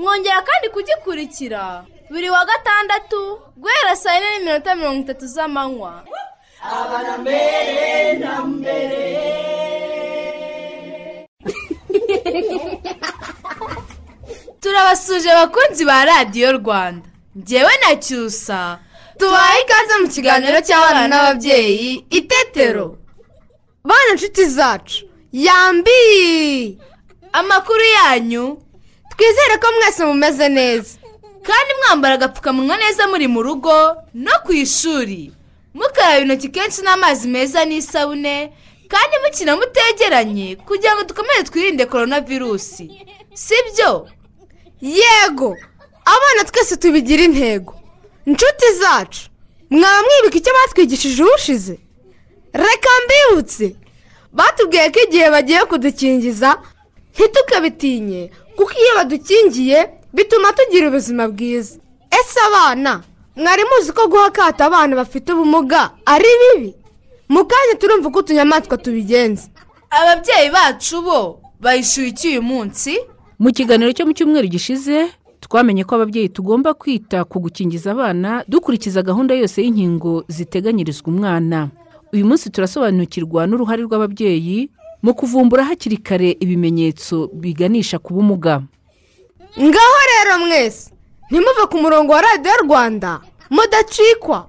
Mwongera kandi kugikurikira. Buri wa gatandatu guhera saa yine n'iminota mirongo itatu z'amanywa. Turabasuje abakunzi ba radiyo rwanda. Ngewe na cyusa tubaye ikaze mu kiganiro cy'abana n'ababyeyi itetero bana inshuti zacu. Yambi! Amakuru yanyu twizere ko mwese mumeze neza. Kandi mwambara agapfukamunwa neza muri mu rugo no ku ishuri. Mukaraba intoki kenshi n'amazi meza n'isabune kandi mukina mutegeranye kugira ngo dukomeze twirinde korona virusi si byo yego! Abana twese tubigira intego. Inshuti zacu mwaba mwibuka icyo batwigishije ubushize? Reka mbibutse. Batubwiye ko igihe bagiye kudukingiza ntitukabitinye. Kuko iyo badukingiye bituma tugira ubuzima bwiza. Ese abana mwari muzi ko guha akato abana bafite ubumuga ari bibi? Mu kanya turumva uko utunyamaswa tubigenza. Ababyeyi bacu bo bayishyuye iki uyu munsi? Mu kiganiro cyo mu cyumweru gishize twamenye ko ababyeyi tugomba kwita ku gukingiza abana dukurikiza gahunda yose y'inkingo ziteganyirizwa umwana. Uyu munsi turasobanukirwa n'uruhare rw'ababyeyi mu kuvumbura hakiri kare ibimenyetso biganisha ku bumuga. Ngaho rero mwese ntimuve ku murongo wa radiyo rwanda mudacikwa.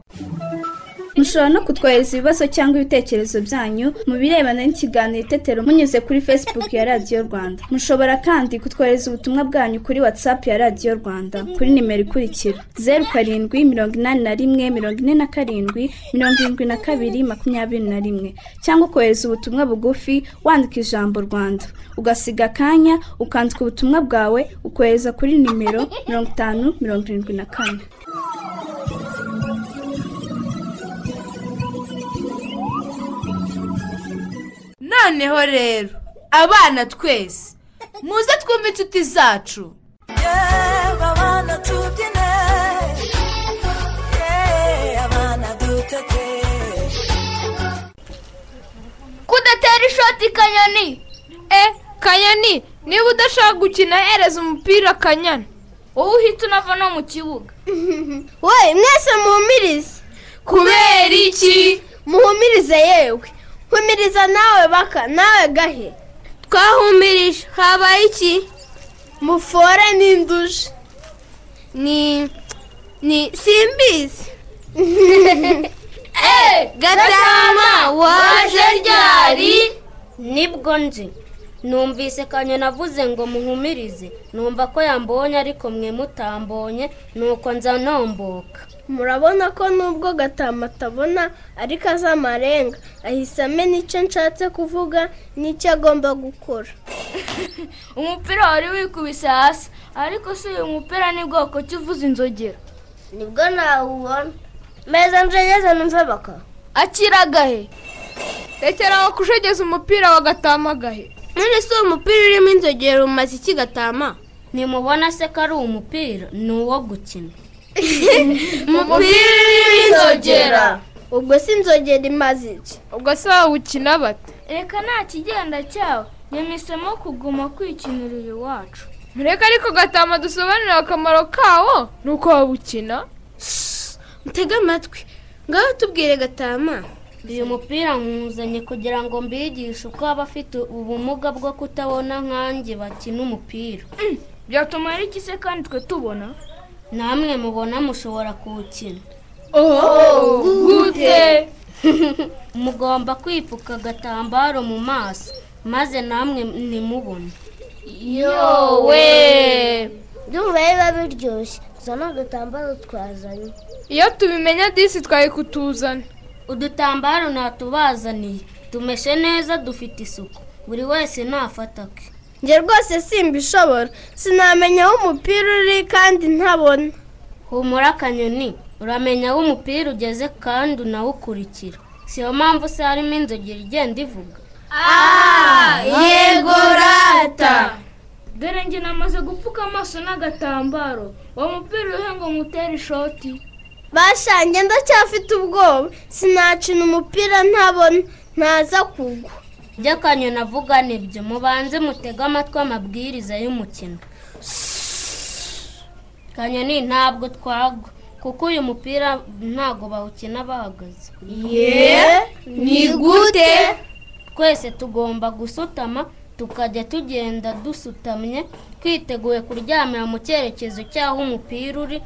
Mushobora no kutwohereza ibibazo cyangwa ibitekerezo byanyu mu birebana n'ikiganiro itetero munyuze kuri facebook ya radiyo rwanda. Mushobora kandi kutwohereza ubutumwa bwanyu kuri whatsapp ya radiyo rwanda kuri nimero ikurikira zeru karindwi mirongo inani na rimwe mirongo ine na karindwi mirongo irindwi na kabiri makumyabiri na rimwe. Cyangwa ukohereza ubutumwa bugufi wandika ijambo rwanda. Ugasiga akanya ukandika ubutumwa bwawe ukohereza kuri nimero mirongo itanu mirongo irindwi na kane. Noneho rero abana twese muze twumve inshuti zacu. Yewe abana tubyine yewe abana dutete kudatera ishoti kanyoni. E kanyoni niba udashaka gukina hereza umupira kanyana wowe uhita unava no mu kibuga. We mwese muhumirize. Kubera iki? Muhumirize yewe. Humiriza nawe baka nawe gahe? Twahumirije habaye iki? Mufore n'induje ni ni simbizi. Gatama waje ryari? Nibwo nje numvise kanyoni avuze ngo muhumirize. Numva ko yambonye ariko mwe mutambonye nuko nza nomboka. Murabona ko nubwo gatama atabona ariko azi amarenga ahise amenya icyo nshatse kuvuga n'icyo agomba gukora. Umupira wari wikubise hasi ariko si uyu mupira ni bwoko ki uvuza inzogera? Nibwo nawubona. Meza njenyeze numve baka. Akiragahe rekera aho kushegeza umupira wa gatamagahe none si umupira urimo inzogera umaze iki gatama? Nimubona se ko ari umupira ni uwo gukina. umupira urimo inzogera ubwo si inzogera imaze iki? Ubwo se wawukina bate? Reka nta kigenda cyawe nyemisemo kuguma kwikinira iwacu mureke ariko gatama dusobanurira akamaro kawo ni uko wawukina mutege amatwi. Ngaho tubwire gatama. Uyu mupira nkuzanye kugira ngo mbigishe uko abafite ubumuga bwo kutabona nkanjye bakina umupira. Byatuma ari iki se kandi twe tubona? Namwe mubona mushobora kuwukina. Gute. Mugomba kwipfuka agatambaro mu maso maze namwe ntimubone yowe. Ndumva biba biryoshye. Uzana agatambaro twazanye. Iyo tubimenya disi twari kutuzana udutambaro natubazaniye. Tumeshe neza dufite isuku. Buri wese nafata ke. Njye rwose simbishobora. Sinamenya aho umupira uri kandi ntabona. Humura akanyoni. Uramenya aho umupira ugeze kandi unawukurikira. Siyo mpamvu se harimo inzogera igenda ivuga. Yego rata. Dore njye namaze gupfuka amaso n'agatambaro. Uwo mupira uriho ngo ngutere ishoti? Bashange ndacyafite ubwoba. Sinacina umupira ntabona. Ntaza kugwa. Ibyo akanyoni avuga ni byo mubanze mutege amatwi amabwiriza y'umukino. Kanyoni ntabwo twagwa kuko uyu mupira ntabwo bawukina bahagaze. Ni gute? Twese tugomba gusutama tukajya tugenda dusutamye twiteguye kuryamira mu cyerekezo cy'aho umupira uri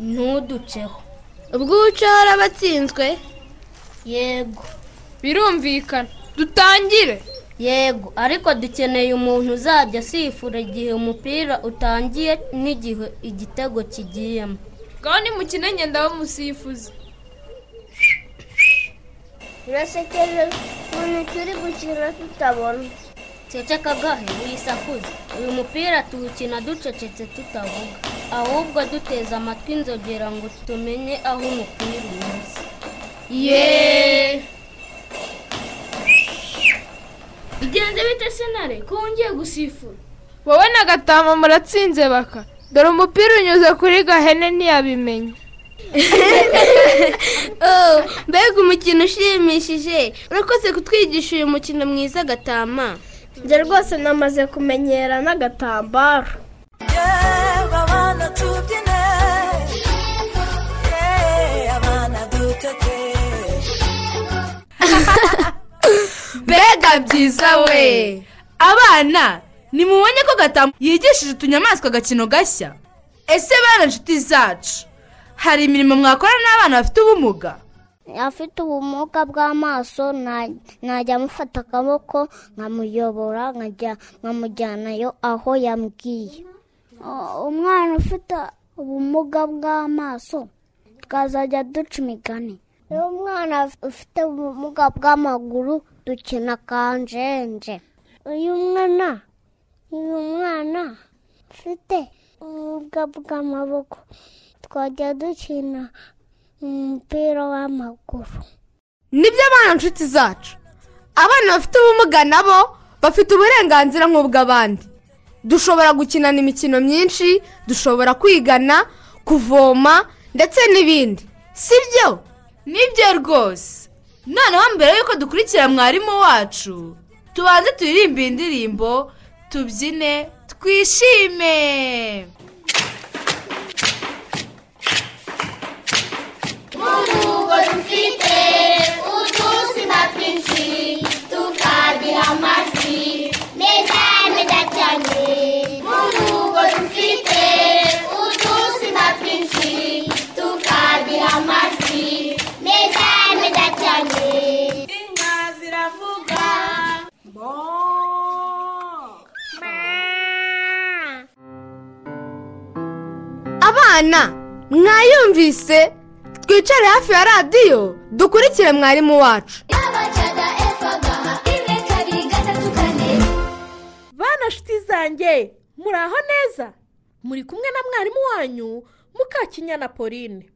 ntuduceho. Ubwo uwuceho araba atsinzwe yego. Birumvikana. Dutangire. Yego ariko dukeneye umuntu uzajya asifura igihe umupira utangiye n'igihe igitego kigiyemo. Ngaho nimukine ngenda bamusifuza birasekeje ukuntu turi gukina tutabona. Ceceka gahe wisakuze uyu mupira tuwukina ducecetse tutavuga. Ahubwo duteze amatwi inzogera ngo tumenye aho umupira unyuze. Yeee bigenze bite senare ko wongeye gusifura? Wowe na gatama muratsinze baka. Dore umupira unyuze kuri gahene ntiyabimenya mbega umukino ushimishije. Urakoze kutwigisha uyu mukino mwiza gatama. Njye rwose namaze kumenyera n'agatambaro yewe abana tubyine yewe abana dutete mbega byiza we. Abana nimubonye ko gatamu yigishije utunyamaswa agakino gashya? Ese bana inshuti zacu hari imirimo mwakora n'abana bafite ubumuga? Afite ubumuga bw'amaso na- najya amufata akaboko nkamuyobora nkamujyanayo aho yambwiye. Umwana ufite ubumuga bw'amaso twazajya duca imigani. Umwana ufite ubumuga bw'amaguru dukina kanjenje uyu mwana uyu mwana ufite ubumuga bw'amaboko twajya dukina umupira w'amaguru. Nibyo abana inshuti zacu. Abana bafite ubumuga nabo bafite uburenganzira nk'ubw'abandi dushobora gukinana imikino myinshi dushobora kwigana kuvoma ndetse n'ibindi. Si byo ni byo rwose. Noneho mbere y'uko dukurikira mwarimu wacu. Tubanze turirimbe iyi ndirimbo tubyine twishime. Inka abana mwayumvise twicare hafi ya radiyo dukurikire mwarimu wacu. Bana nshuti zanjye muraho neza? Muri kumwe na mwarimu wanyu mukakinyana pauline.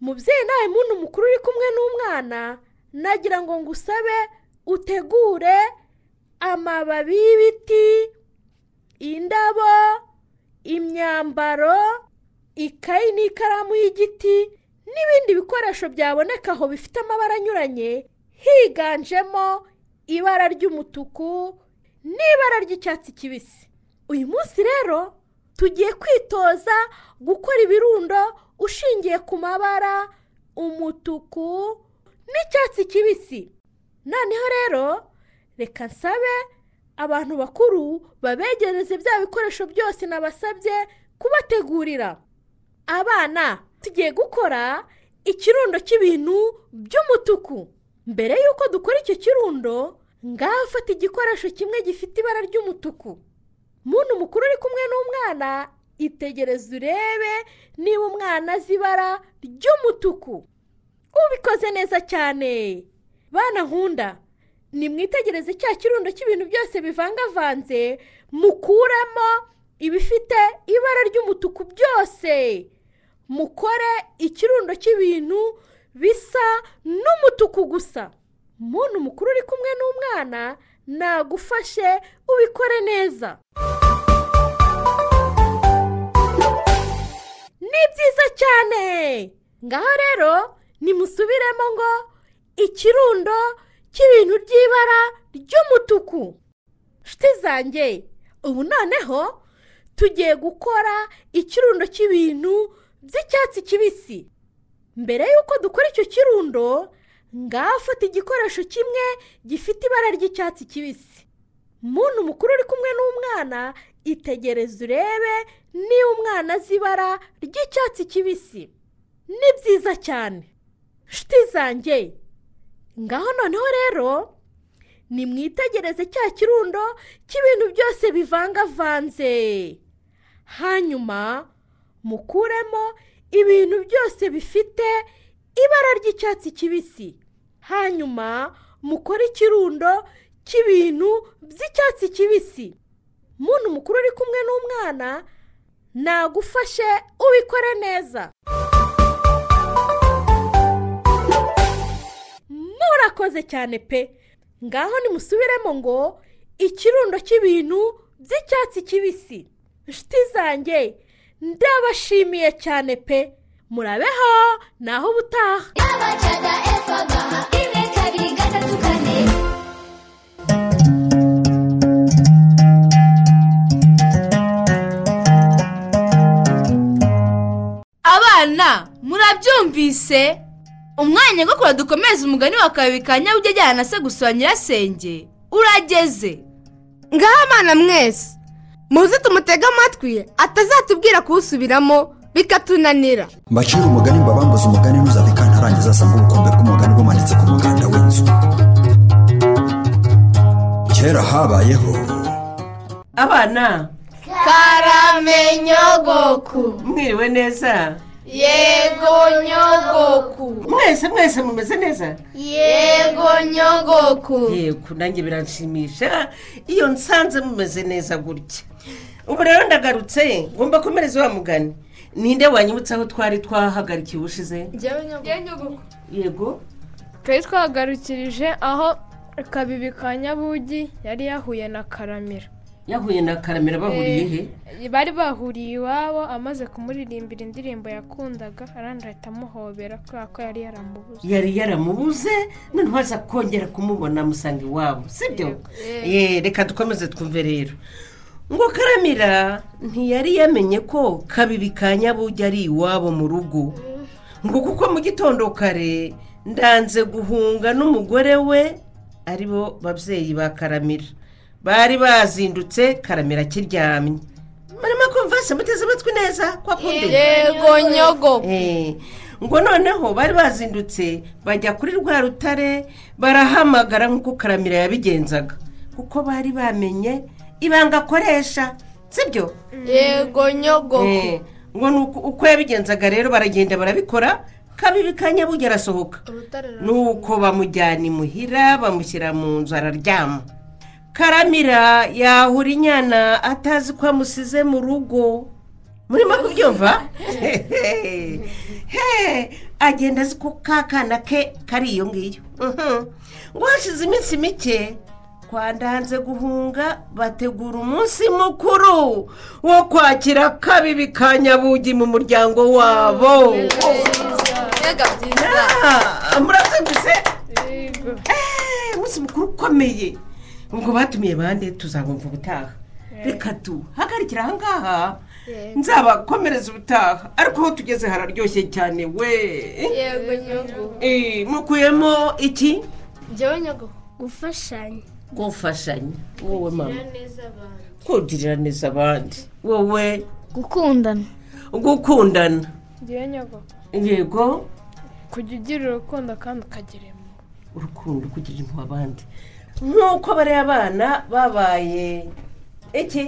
Mubyeyi nawe muntu mukuru uri kumwe n'umwana nagira ngo ngusabe utegure amababi y'ibiti indabo imyambaro ikayi n'ikaramu y'igiti n'ibindi bikoresho byaboneka aho bifite amabara anyuranye higanjemo ibara ry'umutuku n'ibara ry'icyatsi kibisi. Uyu munsi rero tugiye kwitoza gukora ibirundo ushingiye ku mabara umutuku n'icyatsi kibisi. Noneho rero reka nsabe abantu bakuru babegereze bya bikoresho byose nabasabye kubategurira. Abana tugiye gukora ikirundo cy'ibintu by'umutuku. Mbere y'uko dukora icyo kirundo ngaho fata igikoresho kimwe gifite ibara ry'umutuku. Muntu mukuru uri kumwe n'umwana itegereze urebe niba umwana azi ibara ry'umutuku. Ubikoze neza cyane. Bana nkunda nimwitegereze cya kirundo cy'ibintu byose bivangavanze mukuremo ibifite ibara ry'umutuku byose. Mukore ikirundo cy'ibintu bisa n'umutuku gusa. Muntu mukuru uri kumwe n'umwana nagufashe ubikore neza. Ni byiza cyane. Ngaho rero nimusubiremo ngo ikirundo cy'ibintu by'ibara ry'umutuku. Nshuti zanjye ubu noneho tugiye gukora ikirundo cy'ibintu by'icyatsi kibisi. Mbere y'uko dukora icyo kirundo ngaho fata igikoresho kimwe gifite ibara ry'icyatsi kibisi. Muntu mukuru uri kumwe n'umwana itegereze urebe niba umwana azi ibara ry'icyatsi kibisi. Ni byiza cyane. Nshuti zanjye ngaho noneho rero nimwitegereze cya kirundo cy'ibintu byose bivangavanze. Hanyuma mukuremo ibintu byose bifite ibara ry'icyatsi kibisi. Hanyuma mukore ikirundo cy'ibintu by'icyatsi kibisi. Muntu mukuru uri kumwe n'umwana nagufashe ubikore neza. Murakoze cyane pe. Ngaho nimusubiremo ngo ikirundo cy'ibintu by'icyatsi kibisi. Inshuti zanjye ndabashimiye cyane pe. Murabeho naho ubutaha. Abana murabyumvise? Umwanya wo kura dukomeze umugani wa kabiri ka nyabugenge ajyana na se gusura nyirasenge. Urageze. Ngaho abana mwese. Muze tumutege amatwi atazatubwira kuwusubiramo bikatunanira. Mbacira umugani mbabambuze umugani ntuzave kantarangiza asanga ubukombe bw'umugani bumanitse ku muganda w'inzu. Kera habayeho abana. Karame nyogoku mwiriwe neza? Yego nyogoku. Mwese mwese mumeze neza? Yego nyogoku. Yego nanjye biranshimisha. Iyo nsanze mumeze neza gutya. Ubu rero ndagarutse ngomba komereza wa mugani. Ninde wanyibutsa aho twari twahagarikiye ubushize yego. Twari twagarukirije aho kabibi ka nyabugi yari yahuye na karamira. Yahuye na karamira bahuriye he? Eh, bari bahuriye iwabo amaze kumuririmbira indirimbo yakundaga arandi ahita amuhobera kubera ko yari yaramubuze. Yari yaramubuze noneho aza kongera kumubona amusanga iwabo sibyo? Ye reka dukomeze twumve rero. Ngo karamira ntiyari yamenye ko kabibi ka nyabugi ari iwabo mu rugo. Ngo kuko mu gitondo kare ndanze guhunga n'umugore we ari bo babyeyi ba karamira. Bari bazindutse karamira akiryamye. Barimo kumva se muteze amatwi neza kwa kundi? Yego nyogoku Eh, ngo noneho bari bazindutse bajya kuri rwa rutare barahamagara nk'uko karamira yabigenzaga. Kuko bari bamenye ibanga akoresha sibyo? Yego nyogoku Eh, ngo ni uko- uko yabigenzaga rero baragenda barabikora kabibi ka nyabuge arasohoka nuko bamujyana imuhira bamushyira mu nzu araryama. Karamira yahura inyana atazi ko amusize mu rugo. Murimo kubyumva? Agenda azi ko ka kana ke kari iyo ngiyo. Mhm. ngo hashize iminsi mike twandanze guhunga bategura umunsi mukuru wo kwakira kabibi ka nyabugi mu muryango wabo. Murabyumvise Eh, umunsi mukuru ukomeye. Ubwo batumiye bande tuzabumva ubutaha. Reka duhagarikire aha ngaha. Nzabakomereza ubutaha. Ariko aho tugeze hararyoshye cyane we. Yego Eh, mukuyemo iki? Njyewe nyogoku gufashanya. Gufashanya wowe mama. Kugirira neza abandi wowe gukundana. Gukundana yego. Kujya ugira urukundo kandi ukagira impuhwe. Urukundo kugira impuhwe abandi. Nk'uko bariya abana babaye iki?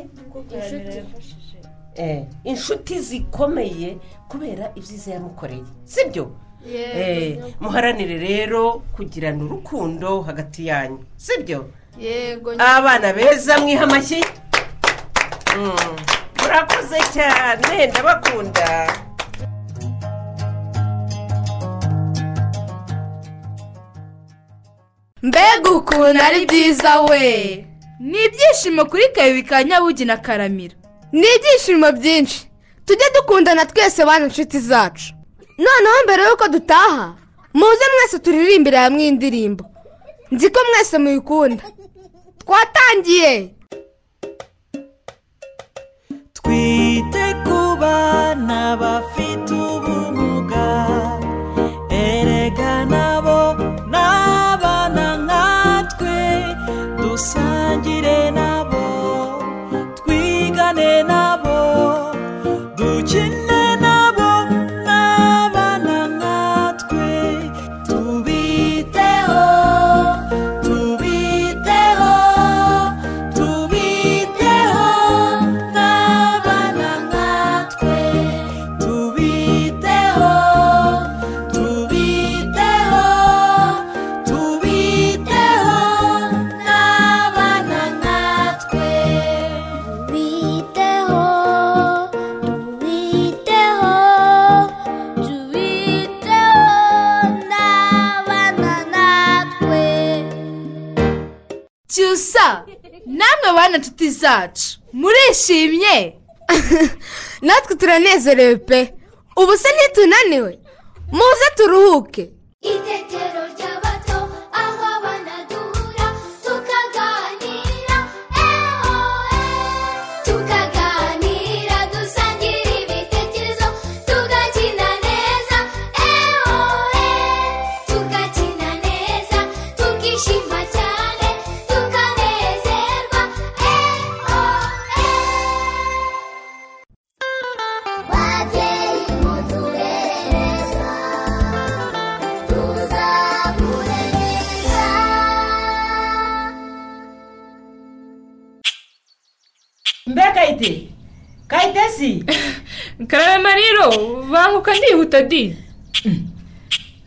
Eh, inshuti zikomeye kubera ibyiza yamukoreye. Sibyo? Eh, muharanire rero kugirana urukundo hagati yanyu. Sibyo? Yego abana beza mwiha amashyi. Mm, murakoze cyane ndabakunda. Mbega ukuntu ari byiza we. Ni ibyishimo kuri kabibi ka nyabugi na karamira. Ni ibyishimo byinshi. Tujye dukundana twese bana inshuti zacu. Noneho mbere y'uko dutaha muze mwese turirimbire hamwe iyi ndirimbo nzi ko mwese muyikunda. Twatangiye cyusa namwe bana inshuti zacu murishimye. Natwe turanezerewe pe. Ubu se ntitunaniwe. Muze turuhuke. Karame mariro banguka ndihuta di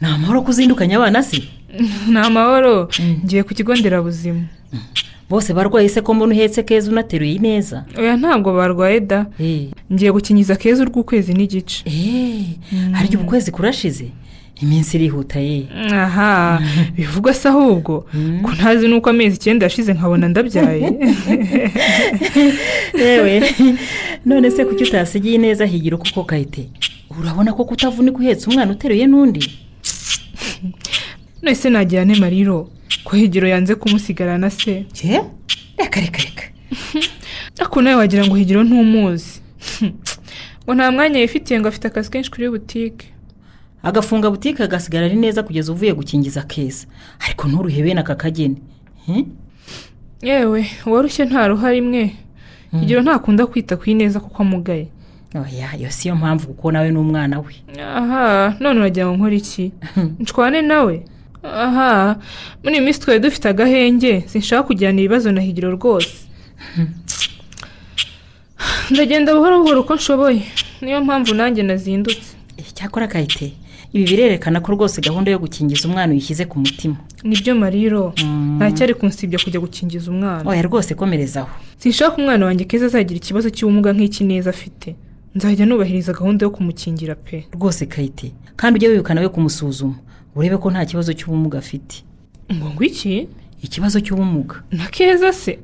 ni amahoro kuzindukanya abana si? Ni amahoro ngiye ku kigo nderabuzima. Bose barwaye se ko mbona uhetse keza unateruye neza oya ntabwo barwaye da. Ngiye gukingiza keza urw'ukwezi n'igice. Harya ubu kwezi kurashize? Iminsi irihuta ye aha bivugwa se ahubwo. Ko ntazi n'uko amezi icyenda yashize nkabona ndabyaye. Yewe. None se kuki utasigiye neza higira kuko kayite urabona ko kutavunika uhetse umwana uteruye n'undi? None se nagira ne mariro ko higiro yanze kumusigarana se. Reka reka reka. Ariko nawe wagira ngo higiro ntumuzi ngo nta mwanya yifitiye ngo afite akazi kenshi kuri butike agafunga butike agasigara ari neza kugeza uvuye gukingiza keza ariko nturuhe bene aka kageni. Hmm? yewe uwarushye ntaruha rimwe higiro ntakunda kwita ku ineza kuko amugaye. Oya iyo si yo mpamvu kuko nawe ni umwana we. Aha none uragira ngo nkore iki? Nshwane nawe. Aha muri iyi minsi twari dufite agahenge. Sinshaka kugirana ibibazo na higiro rwose. Ndagenda buhoro buhoro uko nshoboye. Niyo mpamvu nanjye nazindutse. Cyakora kayite ibi birerekana ko rwose gahunda yo gukingiza umwana uyishyize ku mutima. Nibyo mariro. Ntacyari kunsibya kujya gukingiza umwana. Oya rwose komerezaho sinshaka umwana wanjye keza azagira ikibazo cy'ubumuga nk'iki neza afite. Nzajya nubahiriza gahunda yo kumukingira pe. Rwose kayite kandi ujye wibuka nawe kumusuzuma. Urebe ko nta kibazo cy'ubumuga afite. Ngo ngo iki? Ikibazo cy'ubumuga. Na keza se?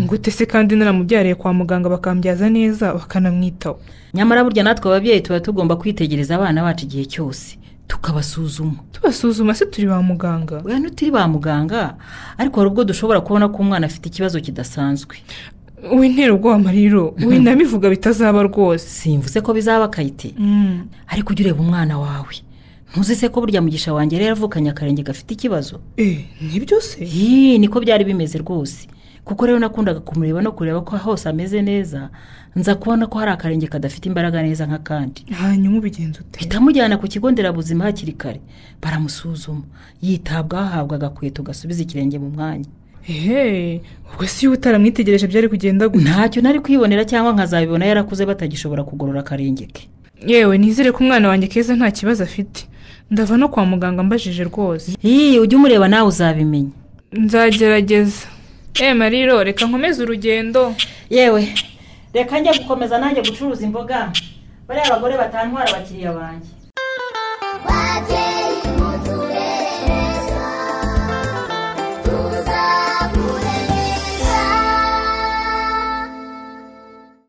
Ngute se kandi naramubyariye kwa muganga bakambyaza neza bakanamwitaho. Nyamara burya natwe ababyeyi tuba tugomba kwitegereza abana bacu igihe cyose. Tukabasuzuma. Tubasuzuma se turi ba muganga? Oya ntituri ba muganga. Ariko hari ubwo dushobora kubona ko umwana afite ikibazo kidasanzwe. Wintera ubwoba mariro winabivuga bitazaba rwose. Simvuze ko bizaba kayite. Ariko ujye ureba umwana wawe. Ntuzi se ko burya mugisha wanjye rero yavukanye akarenge gafite ikibazo? Nibyo se? Niko byari bimeze rwose. Kuko rero nakundaga kumureba no kureba ko hose ameze neza nza kubona ko hari akarenge kadafite imbaraga neza nk'akandi hanyuma ubigenza ute? Mpita amujyana ku kigo nderabuzima hakiri kare. Baramusuzuma. Yitabwaho ahabwa agakweto gasubiza ikirenge mu mwanya. Ehe ubwo si iyo utaramwitegereje byari kugenda gutya ntacyo nari kwibonera cyangwa nkazabibona yarakuze batagishobora kugorora akarenge ke. Yewe nizere ko umwana wanjye keza nta kibazo afite. Ndava no kwa muganga mbajije rwose. Iyi ujye umureba nawe uzabimenya. Nzagerageza. Eee mariro reka nkomeze urugendo. Yewe reka njya gukomeza nanjye gucuruza imboga. Bariya bagore batantwara abakiriya banjye.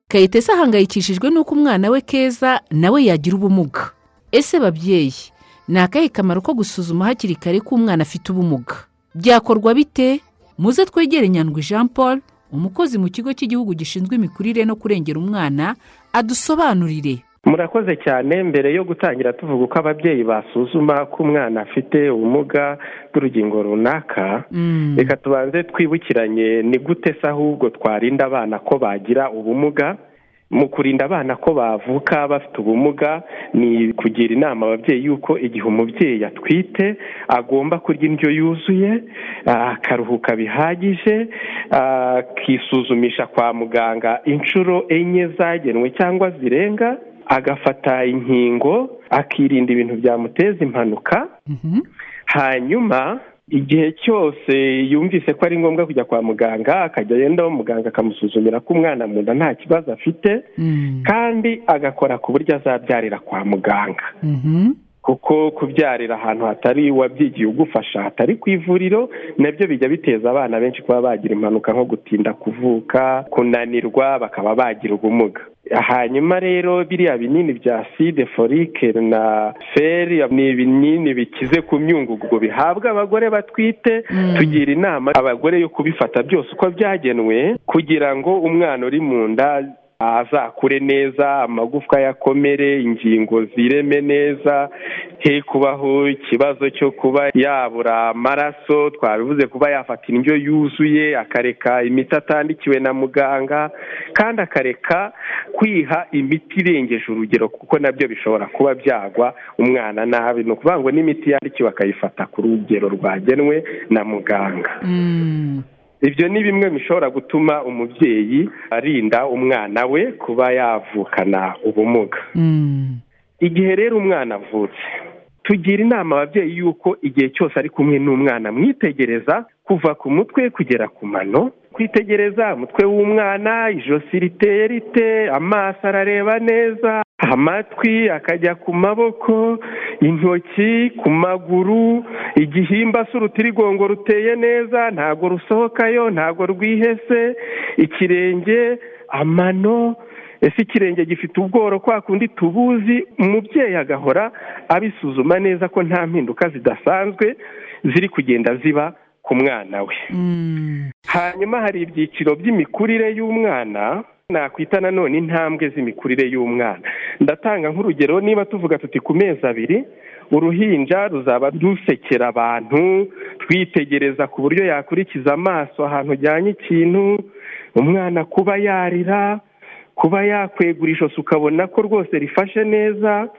Kayitesi ahangayikishijwe n'uko umwana we keza nawe yagira ubumuga. Ese babyeyi ni akahe kamaro ko gusuzuma hakiri kare ko umwana afite ubumuga? Byakorwa bite? Muze twegere nyandwi jean paul umukozi mu kigo cy'igihugu gishinzwe imikurire no kurengera umwana adusobanurire. Murakoze cyane mbere yo gutangira tuvuga uko ababyeyi basuzuma ko umwana afite ubumuga bw'urugingo runaka reka tubanze twibukiranye ni gute se ahubwo twarinda abana ko bagira ubumuga? Mu kurinda abana ko bavuka bafite ubumuga ni kugira inama ababyeyi yuko igihe umubyeyi atwite agomba kurya indyo yuzuye akaruhuka bihagije akisuzumisha kwa muganga inshuro enye zagenwe cyangwa zirenga agafata inkingo akirinda ibintu byamuteza impanuka. Hanyuma igihe cyose yumvise ko ari ngombwa kujya kwa muganga akajya yendaho muganga akamusuzumira ko umwana mu nda nta kibazo afite kandi agakora ku buryo azabyarira kwa muganga. Kuko kubyarira ahantu hatari uwabyigiye ugufasha hatari ku ivuriro na byo bijya biteza abana benshi kuba bagira impanuka nko gutinda kuvuka kunanirwa bakaba bagira ubumuga. Hanyuma rero biriya binini bya side forike na feri ni ibinini bikize ku myungugu bihabwa abagore batwite tugira inama abagore yo kubifata byose uko byagenwe kugira ngo umwana uri mu nda azakure neza amagufwa yakomere ingingo zireme neza he kubaho ikibazo cyo kuba yabura amaraso twabivuze kuba yafata indyo yuzuye akareka imiti atandikiwe na muganga kandi akareka kwiha imiti irengeje urugero kuko na byo bishobora kuba byagwa umwana nabi. Ni ukuvuga ngo n'imiti yandikiwe akayifata ku rugero rwagenwe na muganga. Ibyo ni bimwe bishobora gutuma umubyeyi arinda umwana we kuba yavukana ubumuga. Igihe rero umwana avutse tugira inama ababyeyi yuko igihe cyose ari kumwe n'umwana mwitegereza kuva ku mutwe kugera ku mano kwitegereza umutwe w'umwana ijosi riteye rite amaso arareba neza. Amatwi akajya ku maboko intoki ku maguru igihimba se urutirigongo ruteye neza ntabwo rusohokayo ntabwo rwihese ikirenge amano ese ikirenge gifite ubworo kwa kundi tubuzi? Umubyeyi agahora abisuzuma neza ko nta mpinduka zidasanzwe ziri kugenda ziba ku mwana we. Hanyuma hari ibyiciro by'imikurire y'umwana nakwita nanone intambwe z'imikurire y'umwana. Ndatanga nk'urugero niba tuvuga tuti ku mezi abiri uruhinja ruzaba rusekera abantu twitegereza ku buryo yakurikiza amaso ahantu ujyanye ikintu umwana kuba yarira kuba yakwegura ijosi ukabona ko rwose rifashe neza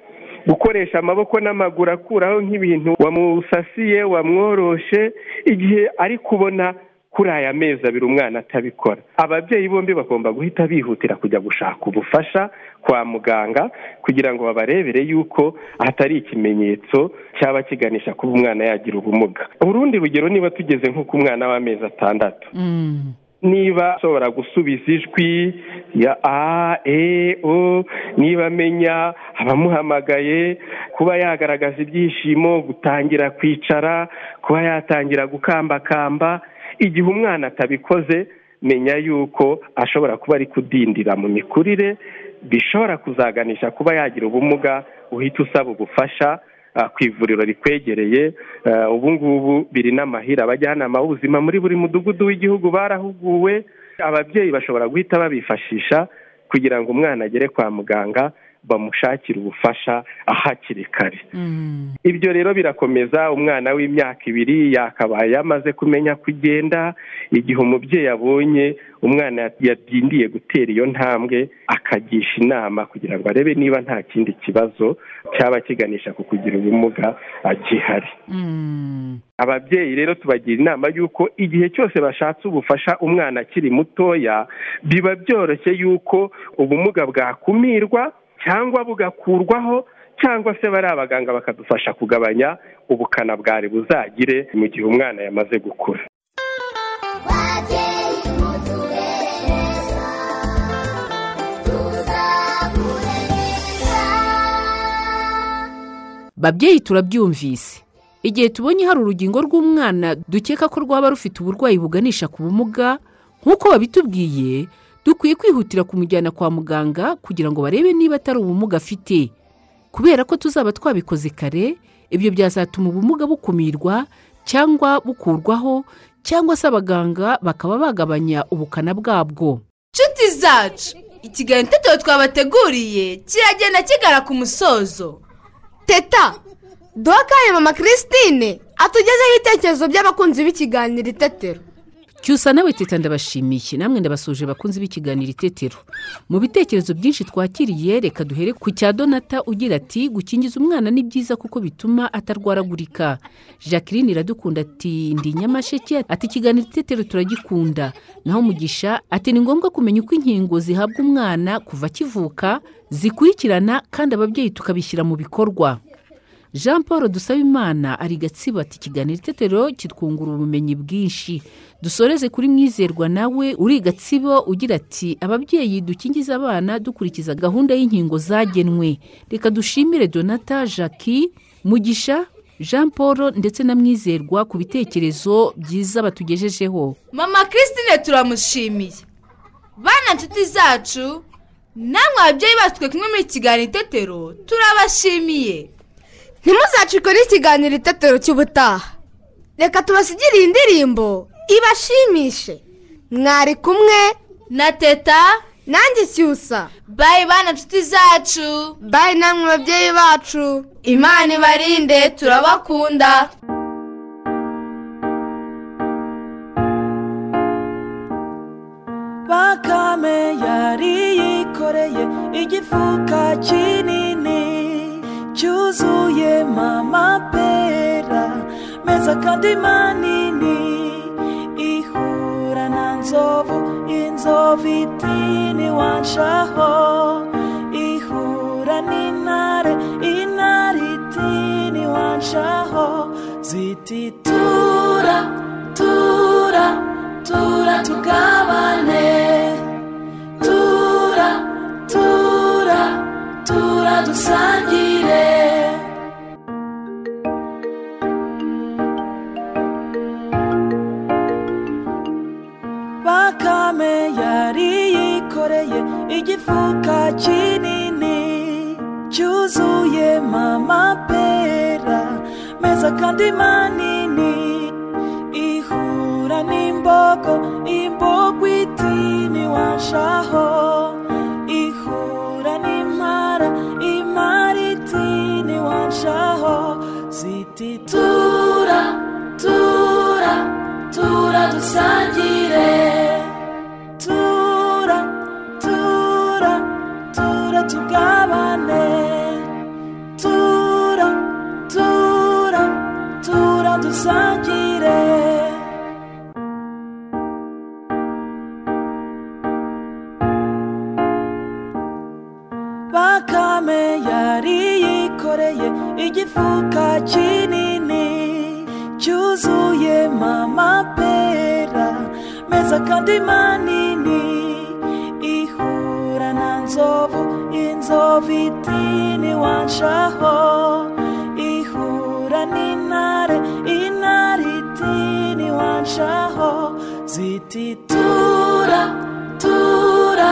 gukoresha amaboko n'amaguru akuraho nk'ibintu wamusasiye wamworoshe igihe ari kubona kuri aya mezi abiri umwana atabikora. Ababyeyi bombi bagomba guhita bihutira kujya gushaka ubufasha kwa muganga kugira ngo babarebere yuko hatari ikimenyetso cyaba kiganisha kuba umwana yagira ubumuga. Urundi rugero niba tugeze nko ku mwana w'amezi atandatu. Niba ashobora gusubiza ijwi ya a e o niba amenya abamuhamagaye kuba yagaragaza ibyishimo gutangira kwicara kuba yatangira gukambakamba igihe umwana atabikoze menya yuko ashobora kuba ari kudindira mu mikurire bishobora kuzaganisha kuba yagira ubumuga uhita usaba ubufasha ku ivuriro rikwegereye. Ubu ngubu biri n'amahira. Abajyanama b'ubuzima muri buri mudugudu w'igihugu barahuguwe. Ababyeyi bashobora guhita babifashisha kugira ngo umwana agere kwa muganga bamushakire ubufasha hakiri kare. Ibyo rero birakomeza umwana w'imyaka ibiri yakabaye yamaze kumenya kugenda igihe umubyeyi abonye umwana yadindiye gutera iyo ntambwe akagisha inama kugira ngo arebe niba nta kindi kibazo cyaba kiganisha ku kugira ubumuga gihari ababyeyi rero tubagira inama y'uko igihe cyose bashatse ubufasha umwana akiri mutoya biba byoroshye y'uko ubumuga bwakumirwa cyangwa bugakurwaho cyangwa se bari abaganga bakadufasha kugabanya ubukana bwari buzagire mu gihe umwana yamaze gukura. Babyeyi turabyumvise. Igihe tubonye hari urugingo rw'umwana dukeka ko rwaba rufite uburwayi buganisha ku bumuga nk'uko babitubwiye dukwiye kwihutira kumujyana kwa muganga kugira ngo barebe niba atari ubumuga afite. Kubera ko tuzaba twabikoze kare ibyo byazatuma ubumuga bukumirwa cyangwa bukurwaho cyangwa se abaganga bakaba bagabanya ubukana bwabwo. Inshuti zacu ikiganiro itetero twabateguriye kiragenda kigana ku musozo. Teta duha akanya mama christine atugezeho ibitekerezo by'abakunzi b'ikiganiro itetero. Cyusa nawe teta ndabashimiye namwe ndabasuje bakunze b'ikiganiro itetero. Mu bitekerezo byinshi twakiriye reka duhere ku cya donata ugira ati gukingiza umwana ni byiza kuko bituma atarwaragurika. Jacqueline iradukunda ati ndi nyamasheke. Ati ikiganiro itetero turagikunda. Naho mugisha ati ni ngombwa kumenya uko inkingo zihabwa umwana kuva akivuka zikurikirana kandi ababyeyi tukabishyira mu bikorwa. Jean paul dusabimana ari gatsibo ati ikiganiro itetero kitwungura ubumenyi bwinshi. Dusoreze kuri mwizerwa nawe uri gatsibo ugira ati ababyeyi dukingiza abana dukurikiza gahunda y'inkingo zagenwe. Reka dushimire donata jacques mugisha jean paul ndetse na mwizerwa ku bitekerezo byiza batugejejeho. Mama christine turamushimiye. Bana nshuti zacu namwe ababyeyi bacu twe kumwe muri kiganiro itetero turabashimiye. Ntimuzacikwe n'ikiganiro itetero cy'ubutaha reka tubasigire iyi ndirimbo ibashimishe. Mwari kumwe na teta nanjye cyusa. bayi bana nshuti zacu. Bayi namwe babyeyi bacu. Imana ibarinde turabakunda. Bakame yari yikoreye igifuka kinini. Cyuzuye amapera meza kandi manini ihura na nzovu inzovu iti ntiwanshaho ihura n'intare intare iti ntiwanshaho ziti tura tura tura tugabane tura tura tura dusangire. Bakame yari yikoreye igifuka kinini cyuzuye amapera meza kandi manini. Ihura n'imbogo imbogo iti ntiwanshaho ihura n'impara impara iti ntiwanshaho ziti tura tura dusangire. Tura tura tura tugabane. Tura tura tura dusangire. Bakame yari yikoreye igifuka kinini cyuzuye amapera meza kandi manini ihura na nzovu inzovu iti ntiwanshaho ihura n'intare intare iti ntiwanshaho ziti tura tura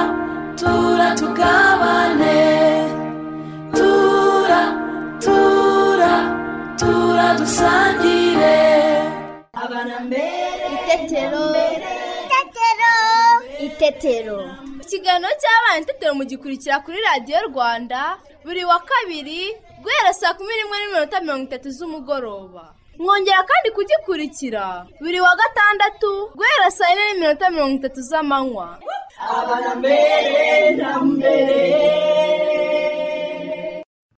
tura tugabane tura tura tura dusangire. Itetero itetero itetero. Ikiganiro cy'abana itetero mugikurikira kuri radiyo rwanda buri wa kabiri guhera saa kumi n'imwe n'iminota mirongo itatu z'umugoroba. Mwongera kandi kugikurikira buri wa gatandatu guhera saa yine n'iminota mirongo itatu z'amanywa. Abana mbere na mbere.